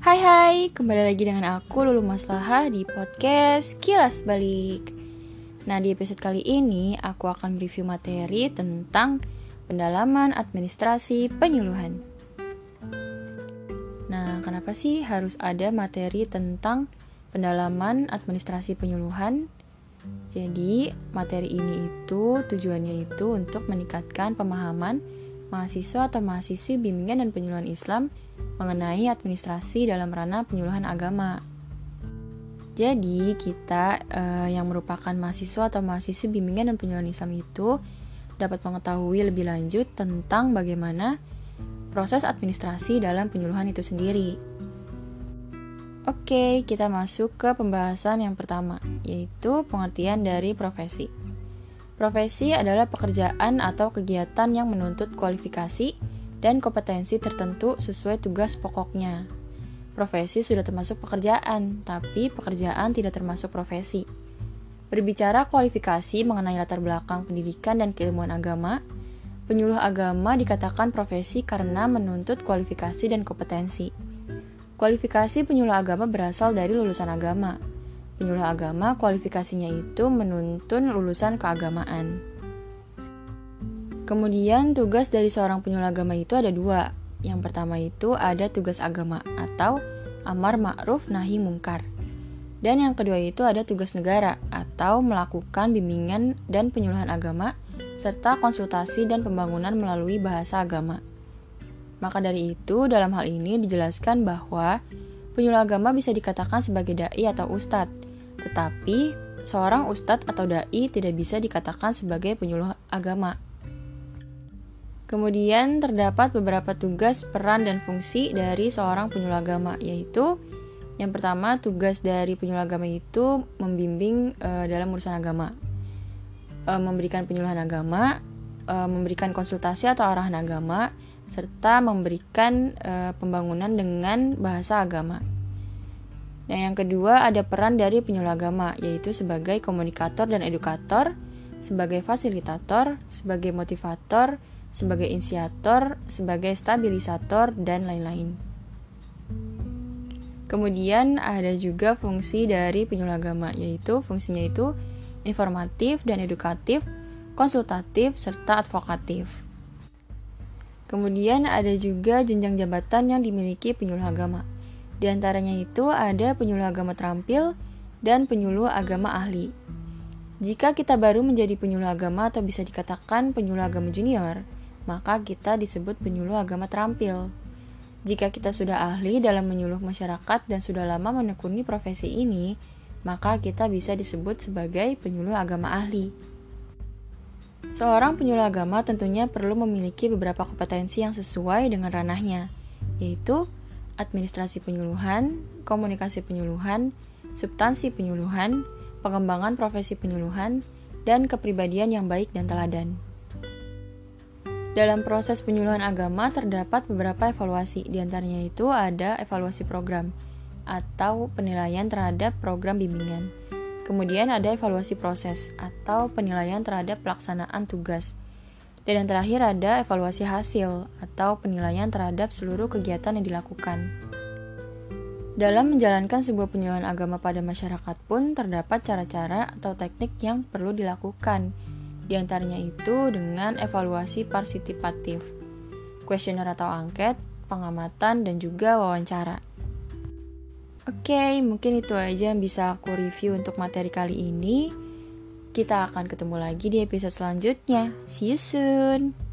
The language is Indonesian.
Hai hai, kembali lagi dengan aku Lulu Maslaha di podcast Kilas Balik. Nah di episode kali ini aku akan review materi tentang pendalaman administrasi penyuluhan. Nah kenapa sih harus ada materi tentang pendalaman administrasi penyuluhan? Jadi materi ini itu tujuannya itu untuk meningkatkan pemahaman mahasiswa atau mahasiswi bimbingan dan penyuluhan Islam mengenai administrasi dalam ranah penyuluhan agama. Jadi, kita uh, yang merupakan mahasiswa atau mahasiswi bimbingan dan penyuluhan Islam itu dapat mengetahui lebih lanjut tentang bagaimana proses administrasi dalam penyuluhan itu sendiri. Oke, kita masuk ke pembahasan yang pertama, yaitu pengertian dari profesi. Profesi adalah pekerjaan atau kegiatan yang menuntut kualifikasi dan kompetensi tertentu sesuai tugas pokoknya. Profesi sudah termasuk pekerjaan, tapi pekerjaan tidak termasuk profesi. Berbicara kualifikasi mengenai latar belakang pendidikan dan keilmuan agama, penyuluh agama dikatakan profesi karena menuntut kualifikasi dan kompetensi. Kualifikasi penyuluh agama berasal dari lulusan agama, penyuluh agama kualifikasinya itu menuntun lulusan keagamaan. Kemudian tugas dari seorang penyuluh agama itu ada dua. Yang pertama itu ada tugas agama atau amar ma'ruf nahi mungkar. Dan yang kedua itu ada tugas negara atau melakukan bimbingan dan penyuluhan agama serta konsultasi dan pembangunan melalui bahasa agama. Maka dari itu, dalam hal ini dijelaskan bahwa penyuluh agama bisa dikatakan sebagai dai atau ustadz, tetapi, seorang ustadz atau dai tidak bisa dikatakan sebagai penyuluh agama. Kemudian terdapat beberapa tugas, peran, dan fungsi dari seorang penyuluh agama, yaitu yang pertama tugas dari penyuluh agama itu membimbing e, dalam urusan agama, e, memberikan penyuluhan agama, e, memberikan konsultasi atau arahan agama, serta memberikan e, pembangunan dengan bahasa agama. Dan yang kedua ada peran dari penyuluh agama, yaitu sebagai komunikator dan edukator, sebagai fasilitator, sebagai motivator, sebagai inisiator, sebagai stabilisator, dan lain-lain. Kemudian ada juga fungsi dari penyuluh agama, yaitu fungsinya itu informatif dan edukatif, konsultatif, serta advokatif. Kemudian ada juga jenjang jabatan yang dimiliki penyuluh agama, di antaranya itu ada penyuluh agama terampil dan penyuluh agama ahli. Jika kita baru menjadi penyuluh agama atau bisa dikatakan penyuluh agama junior, maka kita disebut penyuluh agama terampil. Jika kita sudah ahli dalam menyuluh masyarakat dan sudah lama menekuni profesi ini, maka kita bisa disebut sebagai penyuluh agama ahli. Seorang penyuluh agama tentunya perlu memiliki beberapa kompetensi yang sesuai dengan ranahnya, yaitu administrasi penyuluhan, komunikasi penyuluhan, substansi penyuluhan, pengembangan profesi penyuluhan, dan kepribadian yang baik dan teladan. Dalam proses penyuluhan agama terdapat beberapa evaluasi, di antaranya itu ada evaluasi program atau penilaian terhadap program bimbingan. Kemudian ada evaluasi proses atau penilaian terhadap pelaksanaan tugas dan yang terakhir ada evaluasi hasil atau penilaian terhadap seluruh kegiatan yang dilakukan. Dalam menjalankan sebuah penyuluhan agama pada masyarakat pun terdapat cara-cara atau teknik yang perlu dilakukan. Di antaranya itu dengan evaluasi partisipatif, kuesioner atau angket, pengamatan, dan juga wawancara. Oke, mungkin itu aja yang bisa aku review untuk materi kali ini. Kita akan ketemu lagi di episode selanjutnya. See you soon.